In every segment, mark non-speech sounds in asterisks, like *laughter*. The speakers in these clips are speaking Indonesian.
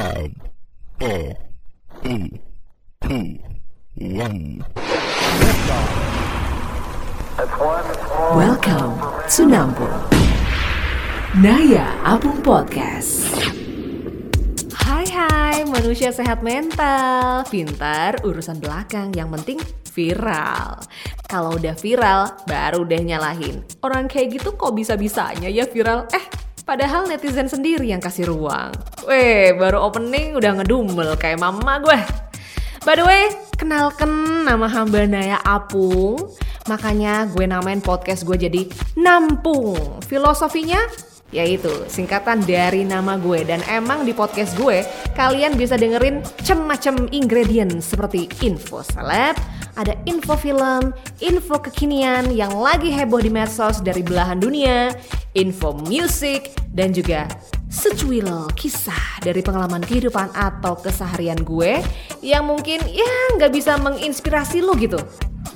Five, four, three, two, one. Welcome to. Naya Apung Podcast. Hai hai manusia sehat mental Pintar urusan belakang yang penting viral Kalau udah viral baru deh nyalahin Orang kayak gitu kok bisa-bisanya ya viral Eh padahal netizen sendiri yang kasih ruang Weh baru opening udah ngedumel kayak mama gue By the way, kenalkan nama hamba Naya Apung. Makanya gue namain podcast gue jadi Nampung. Filosofinya yaitu singkatan dari nama gue dan emang di podcast gue kalian bisa dengerin macam-macam ingredient seperti info seleb, ada info film, info kekinian yang lagi heboh di medsos dari belahan dunia, info musik dan juga secuil kisah dari pengalaman kehidupan atau keseharian gue yang mungkin ya nggak bisa menginspirasi lo gitu.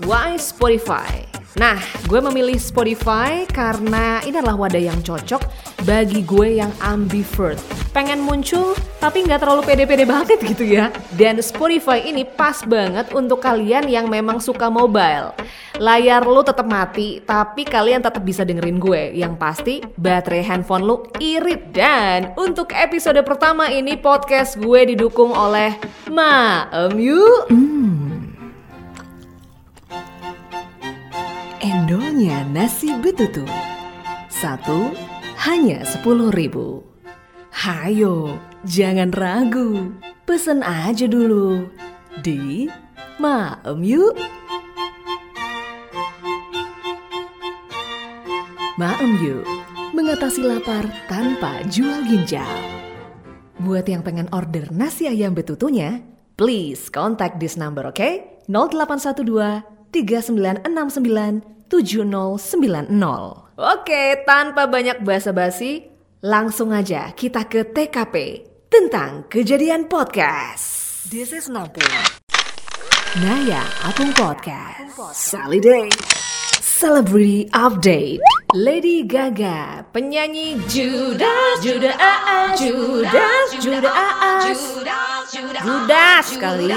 Why Spotify? Nah, gue memilih Spotify karena ini adalah wadah yang cocok bagi gue yang ambivert. Pengen muncul tapi nggak terlalu pede-pede banget *laughs* gitu ya. Dan Spotify ini pas banget untuk kalian yang memang suka mobile. Layar lu tetap mati, tapi kalian tetap bisa dengerin gue. Yang pasti baterai handphone lu irit. Dan untuk episode pertama ini podcast gue didukung oleh Ma Emu. Endonya nasi betutu. Satu hanya sepuluh ribu. Hayo, jangan ragu. Pesen aja dulu di Maem yuk. Maem yuk, mengatasi lapar tanpa jual ginjal. Buat yang pengen order nasi ayam betutunya, please contact this number, oke? Okay? 0812 3969 7090. Oke, tanpa banyak basa-basi, langsung aja kita ke TKP tentang kejadian podcast. This is Nampung. Naya Apung Podcast. Sally Day. Celebrity Update. Lady Gaga, penyanyi Judas, Judas, Judas, Judas, Judas kali.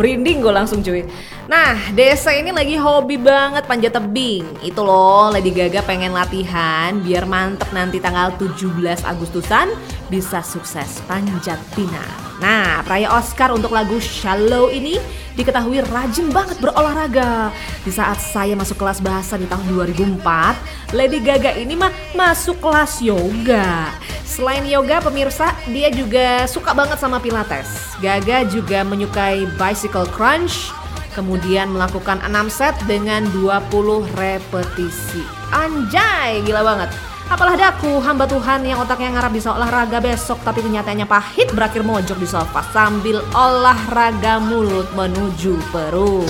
Merinding gue langsung cuy. Nah, Desa ini lagi hobi banget panjat tebing. Itu loh, Lady Gaga pengen latihan biar mantep nanti tanggal 17 Agustusan bisa sukses panjat pinang. Nah, peraya Oscar untuk lagu Shallow ini diketahui rajin banget berolahraga. Di saat saya masuk kelas bahasa di tahun 2004, Lady Gaga ini mah masuk kelas yoga. Selain yoga pemirsa, dia juga suka banget sama pilates. Gaga juga menyukai bicycle crunch, kemudian melakukan 6 set dengan 20 repetisi. Anjay, gila banget. Apalah daku, hamba Tuhan yang otaknya ngarap bisa olahraga besok tapi kenyataannya pahit berakhir mojok di sofa sambil olahraga mulut menuju perut.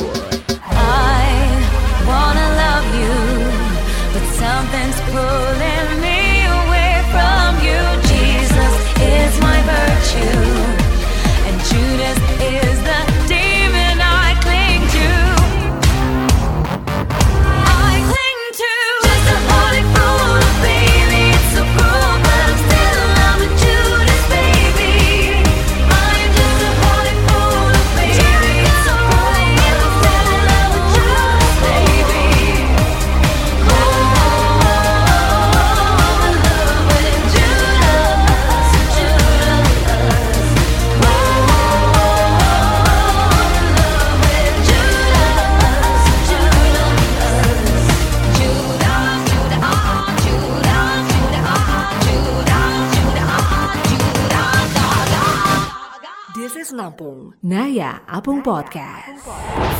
I wanna love you, but something's pulling me away from you. Jesus is my virtue, Apung, Naya Apung Podcast.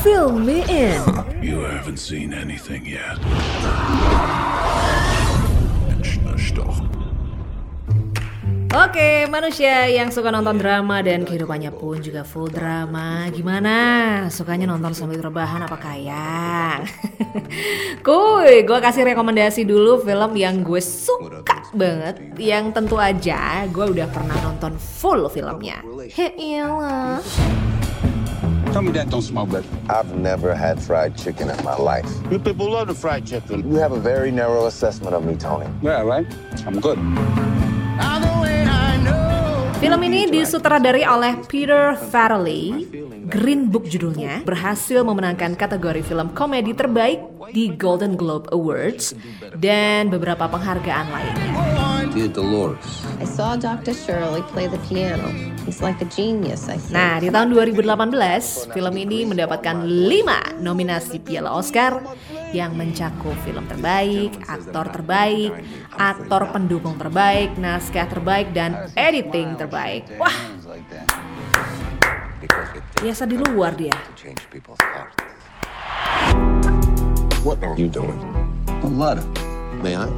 Fill me in. *laughs* You haven't seen anything yet. Oke, manusia yang suka nonton drama dan kehidupannya pun juga full drama. Gimana? Sukanya nonton sambil rebahan apa kayak? *laughs* Kuy, gue kasih rekomendasi dulu film yang gue suka banget yang tentu aja gue udah pernah nonton full filmnya. He iyalah. Tell me that don't smell good. I've never had fried chicken in my life. You people love the fried chicken. You have a very narrow assessment of me, Tony. Yeah, right? I'm good. Film ini disutradari oleh Peter Farrelly. Green Book judulnya berhasil memenangkan kategori film komedi terbaik di Golden Globe Awards dan beberapa penghargaan lainnya. Dear Dolores. I saw Dr. Shirley play the piano. He's like a genius, I think. Nah, di tahun 2018, film ini mendapatkan 5 nominasi Piala Oscar yang mencakup film terbaik, aktor terbaik, aktor pendukung terbaik, naskah terbaik, dan editing terbaik. Wah, biasa di luar dia. Change people's hearts. What are you doing? A letter. May I?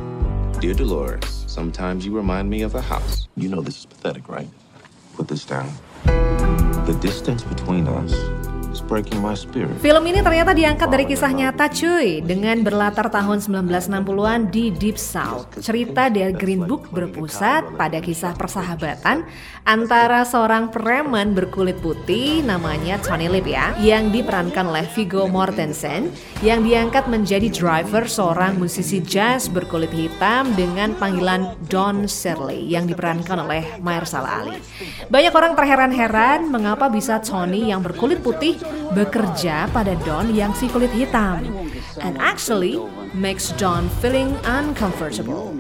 Dear Dolores, sometimes you remind me of a house. You know this is pathetic, right? Put this down. The distance between us is breaking my spirit. Film ini ternyata diangkat dari kisah nyata cuy Dengan berlatar tahun 1960-an di Deep South Cerita dari Green Book berpusat pada kisah persahabatan Antara seorang preman berkulit putih namanya Tony Lip ya Yang diperankan oleh Viggo Mortensen Yang diangkat menjadi driver seorang musisi jazz berkulit hitam Dengan panggilan Don Shirley Yang diperankan oleh Mahershala Ali Banyak orang terheran-heran mengapa bisa Tony yang berkulit putih bekerja pada Don yang si kulit hitam. And actually makes Don feeling uncomfortable.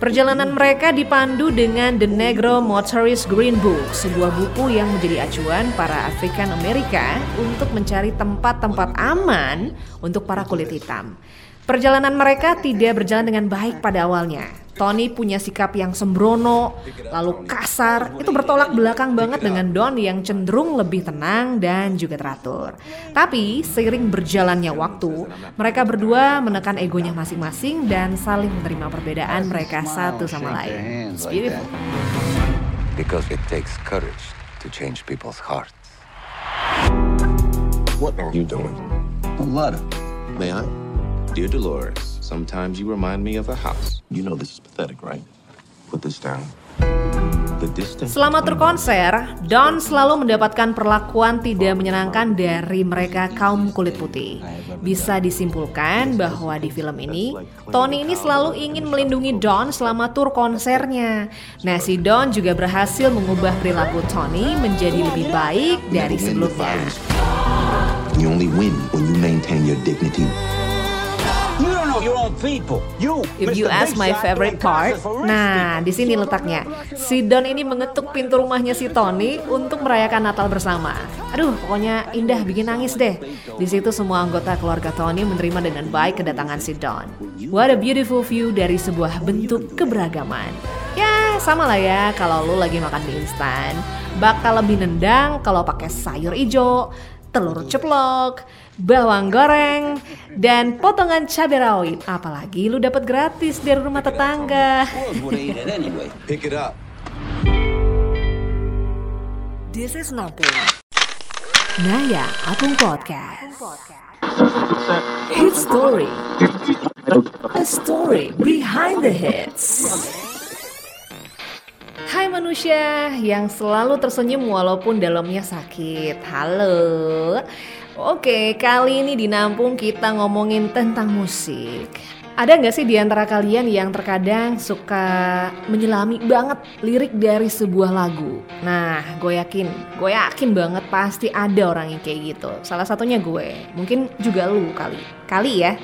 Perjalanan mereka dipandu dengan The Negro Motorist Green Book, sebuah buku yang menjadi acuan para African Amerika untuk mencari tempat-tempat aman untuk para kulit hitam. Perjalanan mereka tidak berjalan dengan baik pada awalnya. Tony punya sikap yang sembrono, lalu kasar, itu bertolak belakang banget dengan Don yang cenderung lebih tenang dan juga teratur. Tapi seiring berjalannya waktu, mereka berdua menekan egonya masing-masing dan saling menerima perbedaan mereka satu sama lain. It's beautiful. Because it takes courage to change people's hearts. What are you doing? A letter. May I? Dear Dolores, sometimes you remind me of a house. You know this is pathetic, right? Put this down. Selama berkonser, Don selalu mendapatkan perlakuan tidak menyenangkan dari mereka kaum kulit putih. Bisa disimpulkan bahwa di film ini, Tony ini selalu ingin melindungi Don selama tur konsernya. Nah, si Don juga berhasil mengubah perilaku Tony menjadi lebih baik dari sebelumnya. You only win when you maintain your dignity. If you ask my favorite part, nah di sini letaknya. Si Don ini mengetuk pintu rumahnya si Tony untuk merayakan Natal bersama. Aduh, pokoknya indah bikin nangis deh. Di situ semua anggota keluarga Tony menerima dengan baik kedatangan si Don. What a beautiful view dari sebuah bentuk keberagaman. Ya, sama lah ya kalau lu lagi makan mie instan. Bakal lebih nendang kalau pakai sayur ijo, telur ceplok, bawang goreng, dan potongan cabai rawit. Apalagi lu dapat gratis dari rumah tetangga. Pick it up. This is nothing. Naya Apung Podcast. Hit story. A story behind the hits. Hai manusia yang selalu tersenyum walaupun dalamnya sakit. Halo. Oke, kali ini di Nampung kita ngomongin tentang musik. Ada nggak sih di antara kalian yang terkadang suka menyelami banget lirik dari sebuah lagu? Nah, gue yakin, gue yakin banget pasti ada orang yang kayak gitu. Salah satunya gue, mungkin juga lu kali. Kali ya.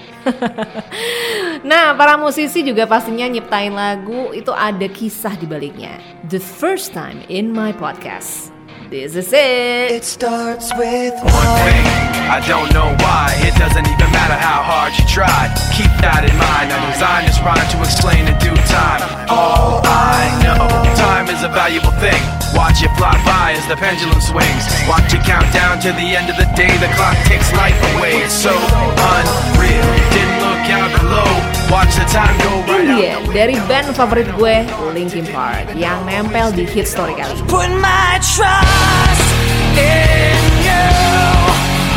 *laughs* nah, para musisi juga pastinya nyiptain lagu itu ada kisah di baliknya. The first time in my podcast. This is it. It starts with one thing. I don't know why. It doesn't even matter how hard you try. Keep that in mind. I designed this rhyme to explain in due time. All I know, time is a valuable thing. Watch it fly by as the pendulum swings. Watch it count down to the end of the day. The clock takes life away. It's so unreal. Didn't look out below. Watch the time go right Ini out. dia dari band favorit gue, Linkin Park, yang nempel di hit story kali ini. Put my trust in you.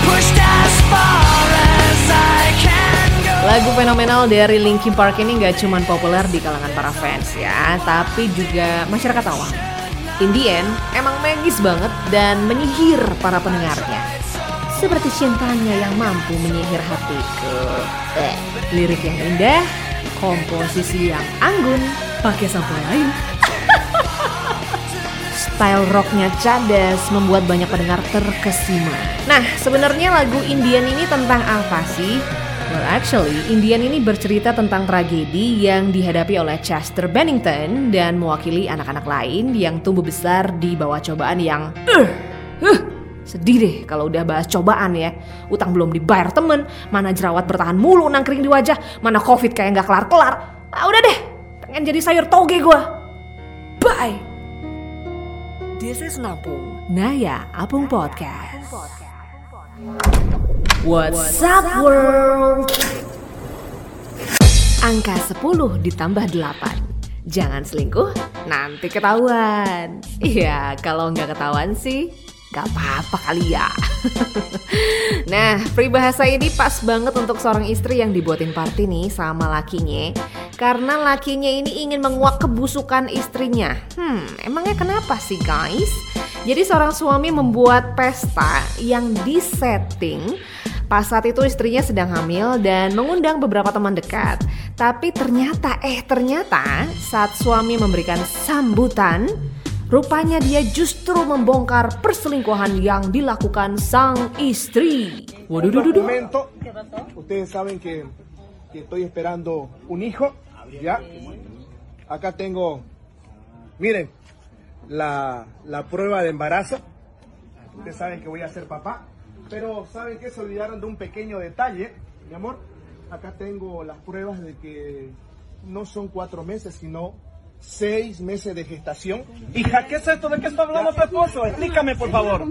Pushed as far as I can go. Lagu fenomenal dari Linkin Park ini gak cuman populer di kalangan para fans ya, tapi juga masyarakat awam. In the end, emang magis banget dan menyihir para pendengarnya. Seperti cintanya yang mampu menyihir hatiku. Eh, lirik yang indah, komposisi yang anggun, pakai sampo lain. *laughs* style rocknya cadas membuat banyak pendengar terkesima. Nah, sebenarnya lagu Indian ini tentang apa sih? Well, actually, Indian ini bercerita tentang tragedi yang dihadapi oleh Chester Bennington dan mewakili anak-anak lain yang tumbuh besar di bawah cobaan yang uh, uh, sedih deh kalau udah bahas cobaan ya. Utang belum dibayar temen, mana jerawat bertahan mulu nangkring di wajah, mana covid kayak nggak kelar-kelar. Ah udah deh, pengen jadi sayur toge gua. Bye. This is Napung. Naya Apung Podcast. What's up world? Angka 10 ditambah 8. Jangan selingkuh, nanti ketahuan. Iya, kalau nggak ketahuan sih, nggak apa-apa kali ya. *laughs* nah, peribahasa ini pas banget untuk seorang istri yang dibuatin party nih sama lakinya. Karena lakinya ini ingin menguak kebusukan istrinya. Hmm, emangnya kenapa sih guys? Jadi seorang suami membuat pesta yang disetting Pas saat itu istrinya sedang hamil dan mengundang beberapa teman dekat. Tapi ternyata, eh ternyata saat suami memberikan sambutan, rupanya dia justru membongkar perselingkuhan yang dilakukan sang istri. Momento, ustedes saben que, que estoy esperando un hijo, ¿ya? Acá tengo, miren, la, la prueba de embarazo. Ustedes saben que voy a ser papá, pero saben que se olvidaron de un pequeño detalle, mi amor. Acá tengo las pruebas de que no son cuatro meses, sino seis meses de gestación. Hija, ¿qué es esto? ¿De qué está hablando tu esposo? Explícame, por favor.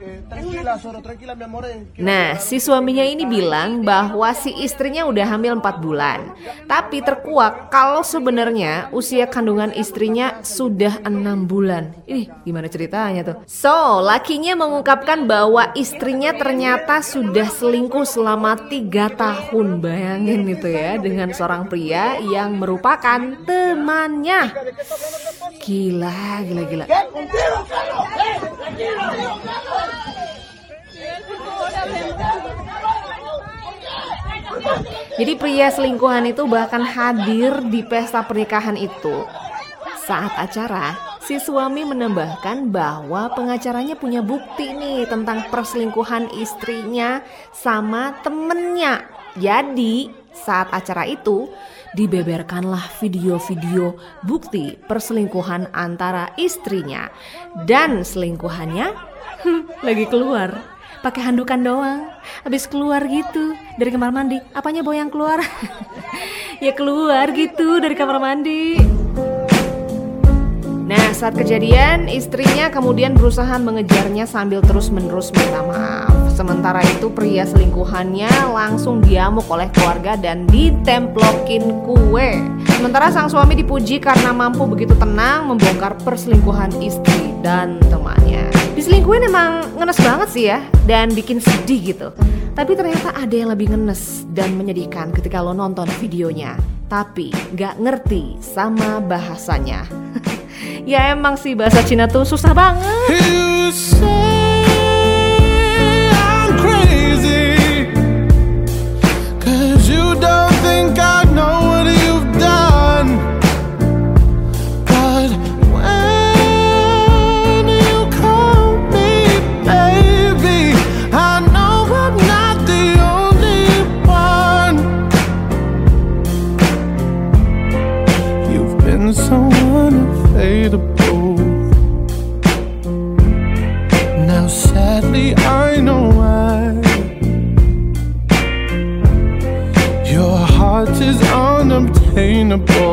Eh, tranquila, Soro, tranquila, mi amor. eh, Nah, si suaminya ini bilang bahwa si istrinya udah hamil 4 bulan. Tapi terkuak kalau sebenarnya usia kandungan istrinya sudah 6 bulan. Ih, gimana ceritanya tuh? So, lakinya mengungkapkan bahwa istrinya ternyata sudah selingkuh selama 3 tahun. Bayangin itu ya, dengan seorang pria yang merupakan temannya. Gila, gila, gila. Jadi pria selingkuhan itu bahkan hadir di pesta pernikahan itu. Saat acara, si suami menambahkan bahwa pengacaranya punya bukti nih tentang perselingkuhan istrinya sama temennya. Jadi, saat acara itu, dibeberkanlah video-video bukti perselingkuhan antara istrinya dan selingkuhannya. Lagi keluar. Pakai handukan doang. Habis keluar gitu dari kamar mandi. Apanya boy yang keluar? *laughs* Ya keluar gitu dari kamar mandi. Nah, saat kejadian, istrinya kemudian berusaha mengejarnya sambil terus-menerus minta maaf. Sementara itu, pria selingkuhannya langsung diamuk oleh keluarga dan ditemplokin kue. Sementara sang suami dipuji karena mampu begitu tenang membongkar perselingkuhan istri dan temannya. Diselingkuhin emang ngenes banget sih ya, dan bikin sedih gitu. Tapi ternyata ada yang lebih ngenes dan menyedihkan ketika lo nonton videonya. Tapi gak ngerti sama bahasanya. *laughs* Ya emang sih bahasa Cina tuh susah banget. Crazy. Cause you don't think I in the.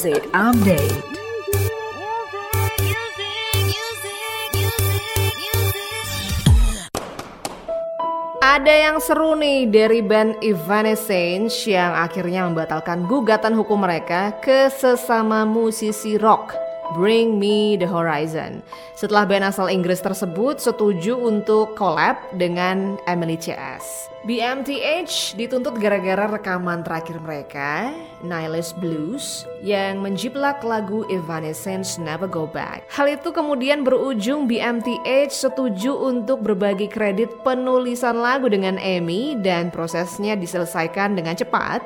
Music Update. Ada yang seru nih dari band Evanescence yang akhirnya membatalkan gugatan hukum mereka ke sesama musisi rock. Bring Me The Horizon. Setelah band asal Inggris tersebut setuju untuk collab dengan Emily CS. BMTH dituntut gara-gara rekaman terakhir mereka, Nihilist Blues, yang menjiplak lagu Evanescence Never Go Back. Hal itu kemudian berujung BMTH setuju untuk berbagi kredit penulisan lagu dengan Amy dan prosesnya diselesaikan dengan cepat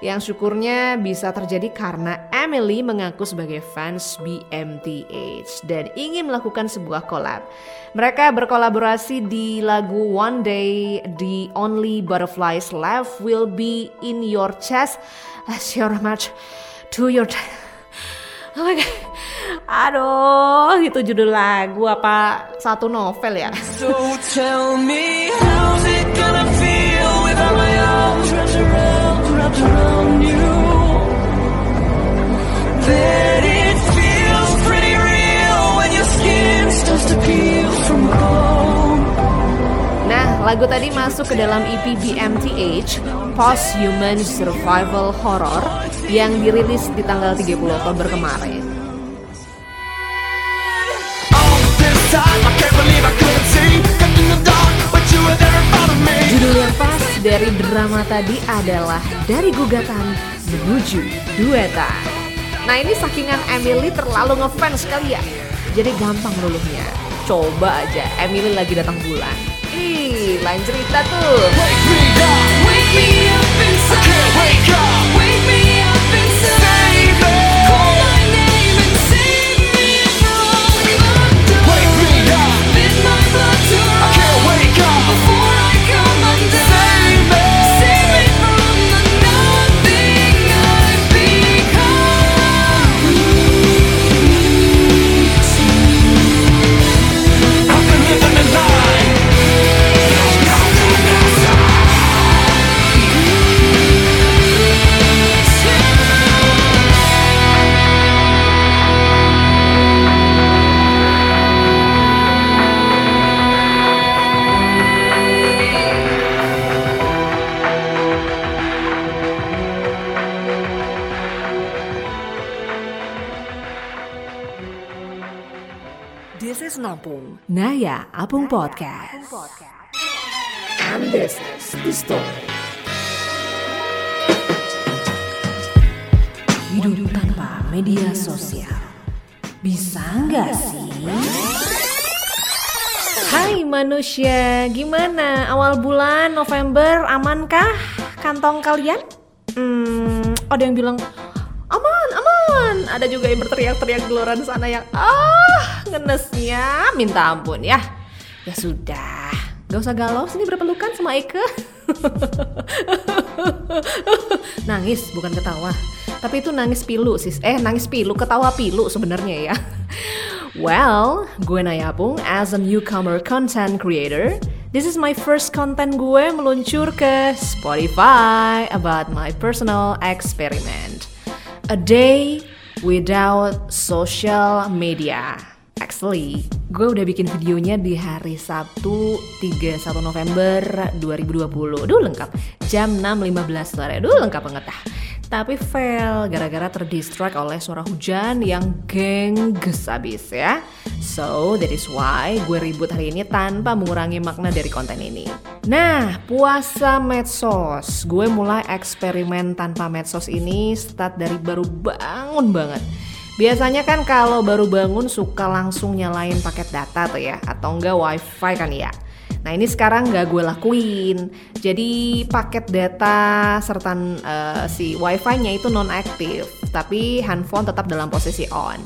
yang syukurnya bisa terjadi karena Emily mengaku sebagai fans BMTH dan ingin melakukan sebuah collab. Mereka berkolaborasi di lagu One Day The Only Butterflies Left Will Be In Your Chest as your match to your Oh my god. Aduh, itu judul lagu apa satu novel ya? So tell me how's it gonna feel without my wrapped around, wrapped around you That it feels pretty real when your skin starts to peel from bone Nah, lagu tadi masuk ke dalam EP BMTH, Post Human Survival Horror, yang dirilis di tanggal 30 Oktober kemarin. Judul yang pas dari drama tadi adalah Dari Gugatan Menuju Duetan. Nah ini sakingan Emily terlalu ngefans kali ya, jadi gampang luluhnya. Coba aja Emily lagi datang bulan. Lain cerita tuh. Wake me up, wake me up, Apung Podcast. And this is the story. Hidup tanpa media sosial. Bisa nggak sih? Hai manusia, gimana? Awal bulan November amankah kantong kalian? Hmm, ada yang bilang aman, aman. Ada juga yang berteriak-teriak di luar sana yang ah ngenesnya minta ampun ya. Ya sudah, gak usah galau. Sini berpelukan sama Eke. *laughs* nangis bukan ketawa. Tapi itu nangis pilu sis. Eh nangis pilu, ketawa pilu sebenarnya ya. *laughs* Well, gue Nayapung as a newcomer content creator. This is my first content gue meluncur ke Spotify about my personal experiment. A day without social media. Actually, gue udah bikin videonya di hari Sabtu 31 November 2020. Duh lengkap, jam 6.15 sore. Duh lengkap banget dah. Tapi fail gara-gara terdistract oleh suara hujan yang gengges abis ya. So, that is why gue ribut hari ini tanpa mengurangi makna dari konten ini. Nah, puasa medsos. Gue mulai eksperimen tanpa medsos ini start dari baru bangun banget. Biasanya kan kalau baru bangun suka langsung nyalain paket data tuh ya, atau enggak wifi kan ya. Nah ini sekarang nggak gue lakuin. Jadi paket data serta eh, si wifi-nya itu non aktif, tapi handphone tetap dalam posisi on.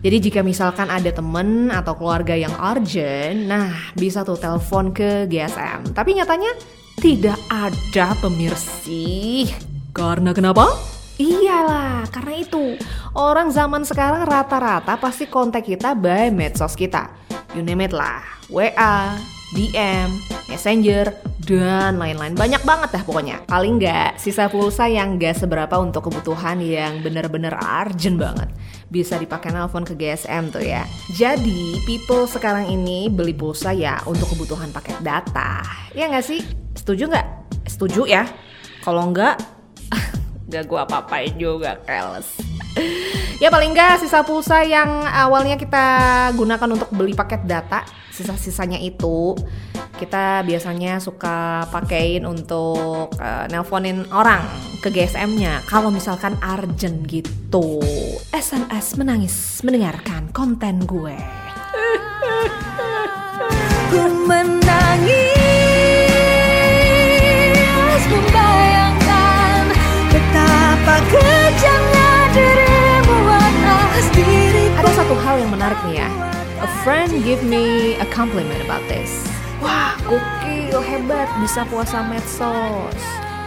Jadi jika misalkan ada temen atau keluarga yang urgent, nah bisa tuh telepon ke GSM. Tapi nyatanya tidak ada pemirsi. Karena kenapa? Iyalah, karena itu orang zaman sekarang rata-rata pasti kontak kita by medsos kita. You name it lah, WA, DM, Messenger, dan lain-lain. Banyak banget dah pokoknya. Paling nggak sisa pulsa yang nggak seberapa untuk kebutuhan yang bener-bener urgent banget. Bisa dipakai nelpon ke GSM tuh ya. Jadi people sekarang ini beli pulsa ya untuk kebutuhan paket data. Ya nggak sih? Setuju nggak? Setuju ya. Kalau nggak, nggak gua apa-apain juga, keles. Ya paling nggak sisa pulsa yang awalnya kita gunakan untuk beli paket data, sisa-sisanya itu kita biasanya suka pakein untuk uh, nelponin orang ke GSM-nya kalau misalkan urgent gitu. SMS menangis mendengarkan konten gue. *laughs* Ku Ada satu hal yang menarik nih ya. A friend give me a compliment about this. Wah, gokil, hebat, bisa puasa medsos.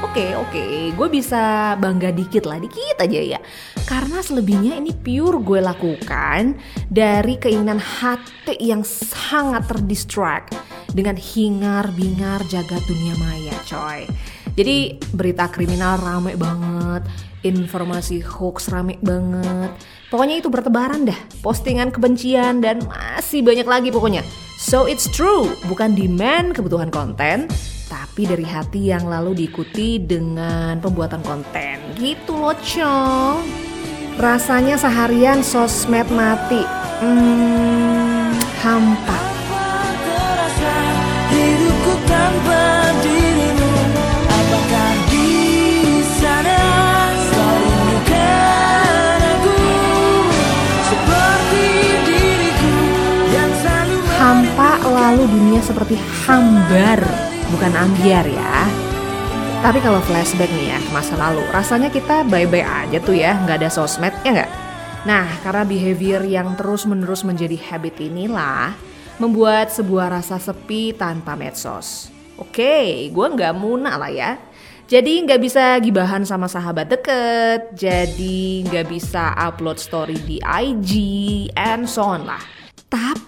Oke, oke, gue bisa bangga dikit lah, dikit aja ya. Karena selebihnya ini pure gue lakukan dari keinginan hati yang sangat terdistract dengan hingar-bingar jaga dunia maya, coy. Jadi berita kriminal rame banget, informasi hoax rame banget. Pokoknya itu bertebaran dah, postingan kebencian dan masih banyak lagi pokoknya. So it's true, bukan demand kebutuhan konten, tapi dari hati yang lalu diikuti dengan pembuatan konten. Gitu loh, Cong. Rasanya seharian sosmed mati. Hmm, hampa. Dunia seperti hambar, bukan ambiar ya. Tapi kalau flashback nih ya masa lalu, rasanya kita bye-bye aja tuh ya, nggak ada sosmed, ya nggak? Nah, karena behavior yang terus-menerus menjadi habit inilah, membuat sebuah rasa sepi tanpa medsos. Oke, gue nggak muna lah ya. Jadi nggak bisa gibahan sama sahabat deket, jadi nggak bisa upload story di IG, and so on lah.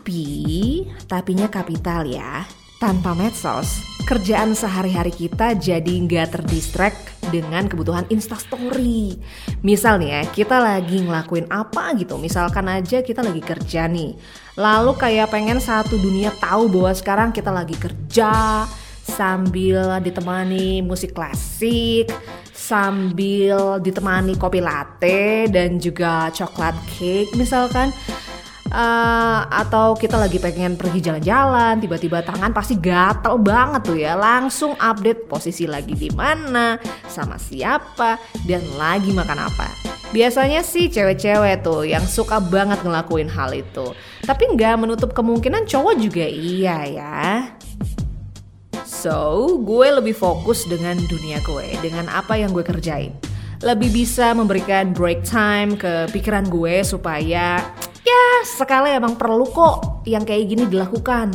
Tapi, tapinya kapital ya. Tanpa medsos, kerjaan sehari-hari kita jadi nggak terdistract dengan kebutuhan instastory. Misal nih ya, kita lagi ngelakuin apa gitu. Misalkan aja kita lagi kerja nih. Lalu kayak pengen satu dunia tahu bahwa sekarang kita lagi kerja, sambil ditemani musik klasik, sambil ditemani kopi latte dan juga coklat cake misalkan. Eh, atau kita lagi pengen pergi jalan-jalan, tiba-tiba tangan pasti gatel banget tuh ya. Langsung update posisi lagi di mana, sama siapa, dan lagi makan apa. Biasanya sih cewek-cewek tuh yang suka banget ngelakuin hal itu. Tapi nggak menutup kemungkinan cowok juga iya ya. So, gue lebih fokus dengan dunia gue, dengan apa yang gue kerjain. Lebih bisa memberikan break time ke pikiran gue supaya ya sekali emang perlu kok yang kayak gini dilakukan.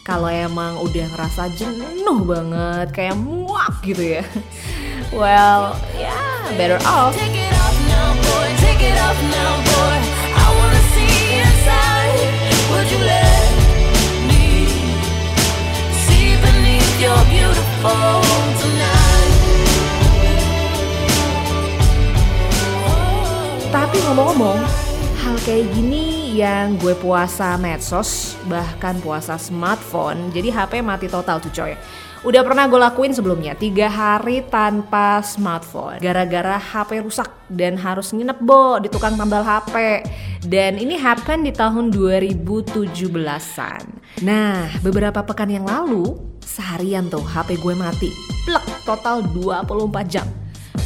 Kalau emang udah ngerasa jenuh banget, kayak muak gitu ya. Well, ya yeah, better off. Take it off now, boy. Take it off now, boy. I wanna see inside. Would you let me see beneath your beautiful tonight? Tapi ngomong-ngomong, hal kayak gini yang gue puasa medsos, bahkan puasa smartphone, jadi HP mati total tuh coy. Udah pernah gue lakuin sebelumnya, tiga hari tanpa smartphone. Gara-gara HP rusak dan harus nginep bo di tukang tambal HP. Dan ini happen di tahun 2017-an. Nah, beberapa pekan yang lalu, seharian tuh HP gue mati. Plek, total 24 jam.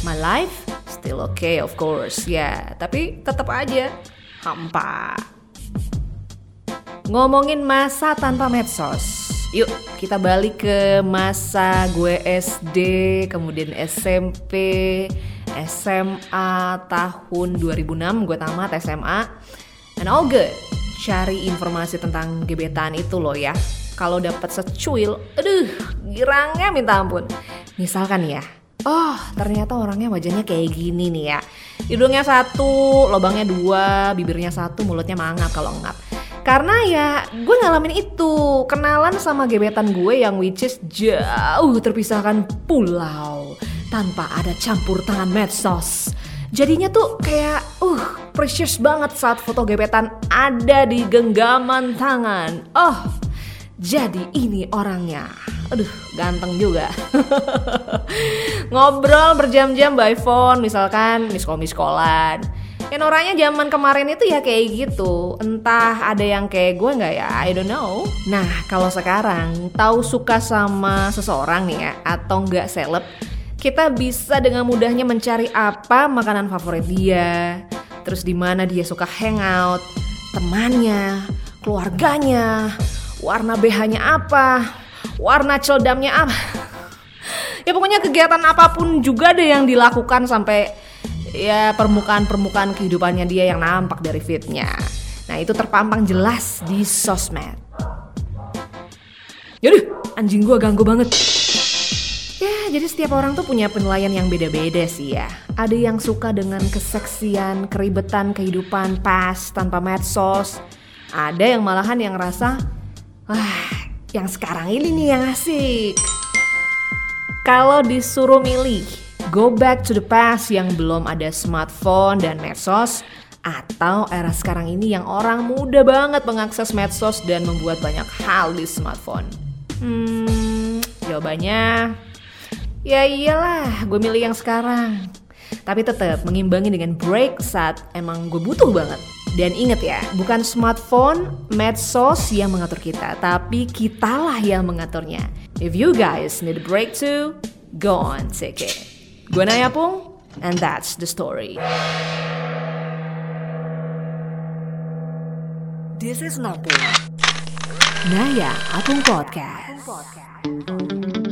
My life still okay of course ya, tapi tetap aja hampa. Ngomongin masa tanpa medsos. Yuk kita balik ke masa gue SD, kemudian SMP, SMA tahun 2006 gue tamat SMA. And all good. Cari informasi tentang gebetan itu loh ya. Kalau dapat secuil, aduh, girangnya minta ampun. Misalkan ya, Oh, ternyata orangnya wajahnya kayak gini nih ya. Hidungnya satu, lubangnya dua, bibirnya satu, mulutnya mangap kalau ngap. Karena ya gue ngalamin itu Kenalan sama gebetan gue yang which is jauh terpisahkan pulau Tanpa ada campur tangan medsos Jadinya tuh kayak uh precious banget saat foto gebetan ada di genggaman tangan Oh jadi ini orangnya Aduh ganteng juga. *laughs* Ngobrol berjam-jam by phone Misalkan miskol-miskolan Ya noranya zaman kemarin itu ya kayak gitu. Entah ada yang kayak gue nggak ya? I don't know. Nah kalau sekarang tahu suka sama seseorang nih ya Atau nggak seleb Kita bisa dengan mudahnya mencari apa makanan favorit dia. Terus di mana dia suka hangout Temannya Keluarganya Warna BH-nya apa Warna celdamnya apa Ya pokoknya kegiatan apa pun juga deh yang dilakukan sampai ya permukaan-permukaan kehidupannya dia yang nampak dari fitnya. Nah itu terpampang jelas di sosmed. Yaudah, anjing gua ganggu banget. Ya, jadi setiap orang tuh punya penilaian yang beda-beda sih ya. Ada yang suka dengan keseksian, keribetan kehidupan pas tanpa medsos. Ada yang malahan yang rasa, wah, yang sekarang ini nih yang asik. Kalau disuruh milih, go back to the past yang belum ada smartphone dan medsos atau era sekarang ini yang orang muda banget mengakses medsos dan membuat banyak hal di smartphone. Hmm, jawabannya ya iyalah, gue milih yang sekarang. Tapi tetap mengimbangi dengan break saat emang gue butuh banget. Dan inget ya, bukan smartphone, medsos yang mengatur kita, tapi kitalah yang mengaturnya. If you guys need a break too, go on, take it. Gue Naya Pung, and that's the story. This is Napung. Naya Apung Podcast. Too soon.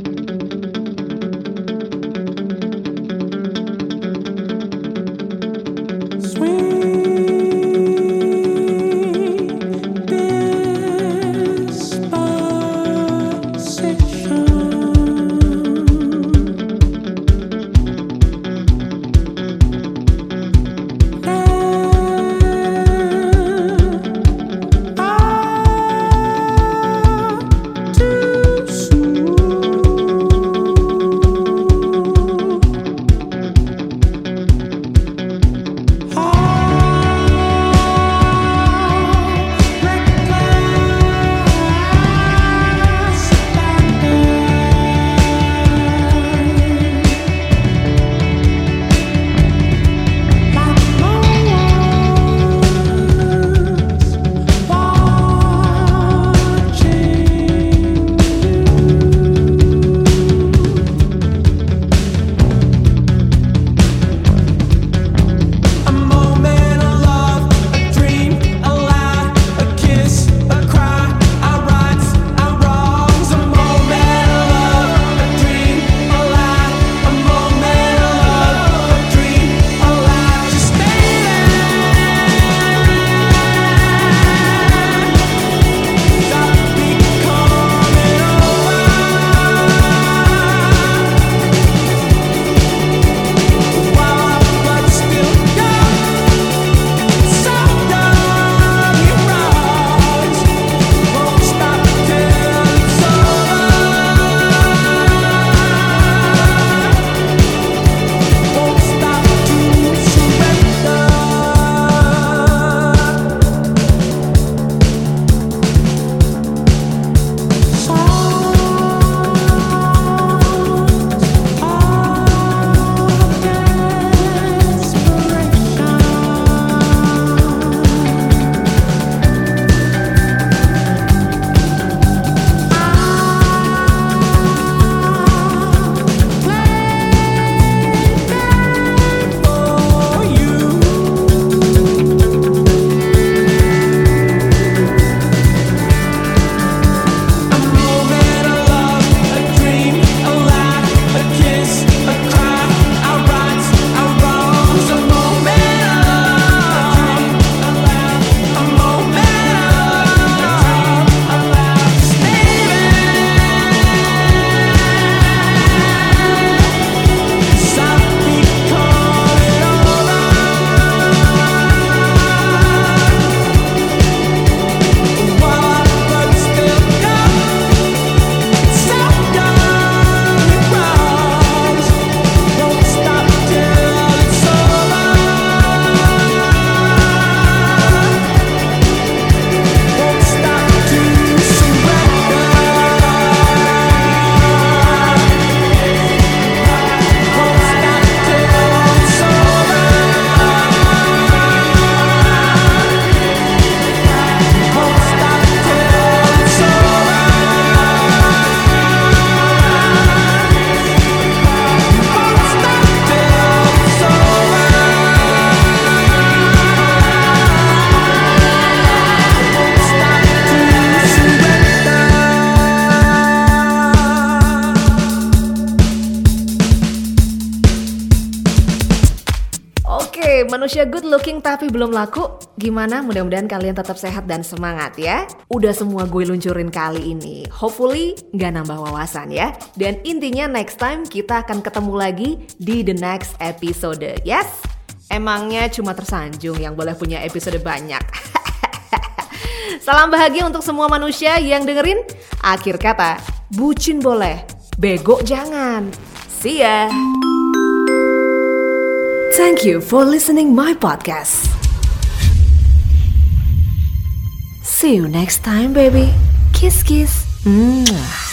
Manusia good looking tapi belum laku? Gimana? Mudah-mudahan kalian tetap sehat dan semangat ya. Udah semua gue luncurin kali ini. Hopefully nggak nambah wawasan ya. Dan intinya next time kita akan ketemu lagi di the next episode. Yes? Emangnya cuma tersanjung yang boleh punya episode banyak. *laughs* Salam bahagia untuk semua manusia yang dengerin. Akhir kata, bucin boleh, bego jangan. See ya. Thank you for listening my podcast. See you next time, baby. Kiss, kiss. Mwah.